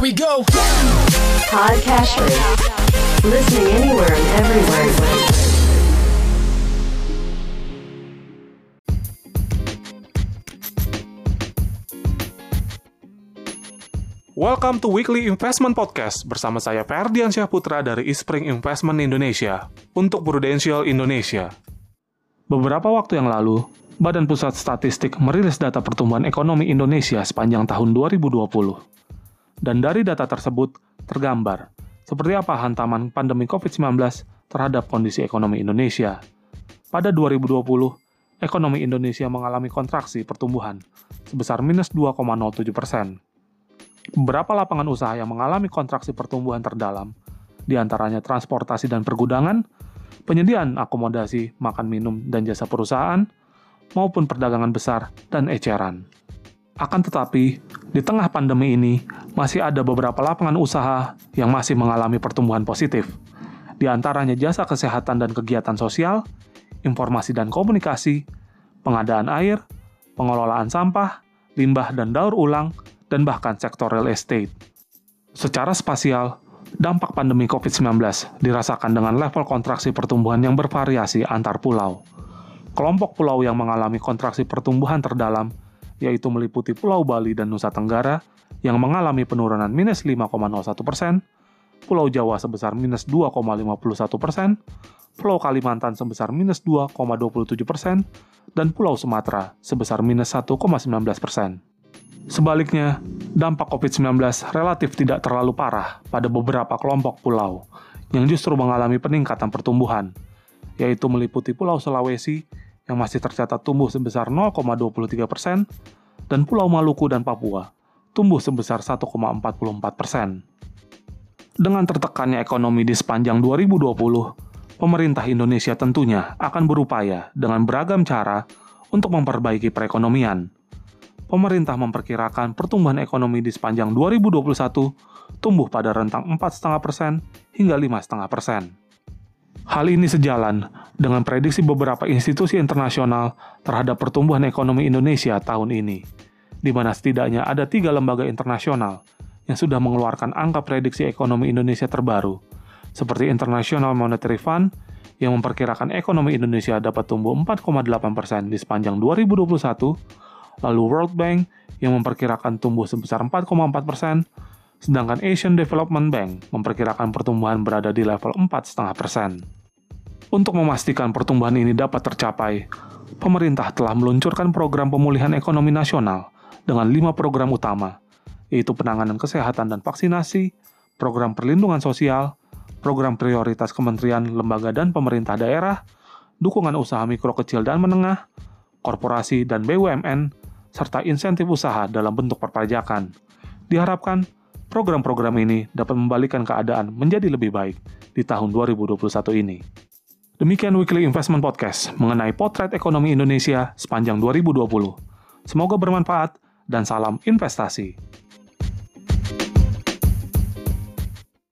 Here we go. Podcasters. Listening anywhere and everywhere. Welcome to Weekly Investment Podcast bersama saya Ferdian Syahputra dari Ispring Investment Indonesia untuk Prudential Indonesia. Beberapa waktu yang lalu, Badan Pusat Statistik merilis data pertumbuhan ekonomi Indonesia sepanjang tahun 2020. Dan dari data tersebut tergambar seperti apa hantaman pandemi COVID-19 terhadap kondisi ekonomi Indonesia. Pada 2020, ekonomi Indonesia mengalami kontraksi pertumbuhan sebesar minus 2,07 persen beberapa lapangan usaha yang mengalami kontraksi pertumbuhan terdalam, di antaranya transportasi dan pergudangan, penyediaan akomodasi, makan minum, dan jasa perusahaan, maupun perdagangan besar dan eceran. Akan tetapi, di tengah pandemi ini, masih ada beberapa lapangan usaha yang masih mengalami pertumbuhan positif, di antaranya jasa kesehatan dan kegiatan sosial, informasi dan komunikasi, pengadaan air, pengelolaan sampah, limbah dan daur ulang, dan bahkan sektor real estate. Secara spasial, dampak pandemi COVID-19 dirasakan dengan level kontraksi pertumbuhan yang bervariasi antar pulau. Kelompok pulau yang mengalami kontraksi pertumbuhan terdalam, yaitu meliputi Pulau Bali dan Nusa Tenggara, yang mengalami penurunan minus 5,01 persen, Pulau Jawa sebesar minus 2,51 persen, Pulau Kalimantan sebesar minus 2,27 persen, dan Pulau Sumatera sebesar minus 1,19 persen. Sebaliknya, dampak COVID-19 relatif tidak terlalu parah pada beberapa kelompok pulau yang justru mengalami peningkatan pertumbuhan, yaitu meliputi Pulau Sulawesi yang masih tercatat tumbuh sebesar 0,23 persen, dan Pulau Maluku dan Papua tumbuh sebesar 1,44 persen. Dengan tertekannya ekonomi di sepanjang 2020, pemerintah Indonesia tentunya akan berupaya dengan beragam cara untuk memperbaiki perekonomian – pemerintah memperkirakan pertumbuhan ekonomi di sepanjang 2021 tumbuh pada rentang 4,5% hingga 5,5%. Hal ini sejalan dengan prediksi beberapa institusi internasional terhadap pertumbuhan ekonomi Indonesia tahun ini, di mana setidaknya ada tiga lembaga internasional yang sudah mengeluarkan angka prediksi ekonomi Indonesia terbaru, seperti International Monetary Fund yang memperkirakan ekonomi Indonesia dapat tumbuh 4,8% di sepanjang 2021, lalu World Bank yang memperkirakan tumbuh sebesar 4,4 persen, sedangkan Asian Development Bank memperkirakan pertumbuhan berada di level 4,5 persen. Untuk memastikan pertumbuhan ini dapat tercapai, pemerintah telah meluncurkan program pemulihan ekonomi nasional dengan lima program utama, yaitu penanganan kesehatan dan vaksinasi, program perlindungan sosial, program prioritas kementerian, lembaga, dan pemerintah daerah, dukungan usaha mikro kecil dan menengah, korporasi dan BUMN, serta insentif usaha dalam bentuk perpajakan. Diharapkan, program-program ini dapat membalikan keadaan menjadi lebih baik di tahun 2021 ini. Demikian Weekly Investment Podcast mengenai potret ekonomi Indonesia sepanjang 2020. Semoga bermanfaat dan salam investasi.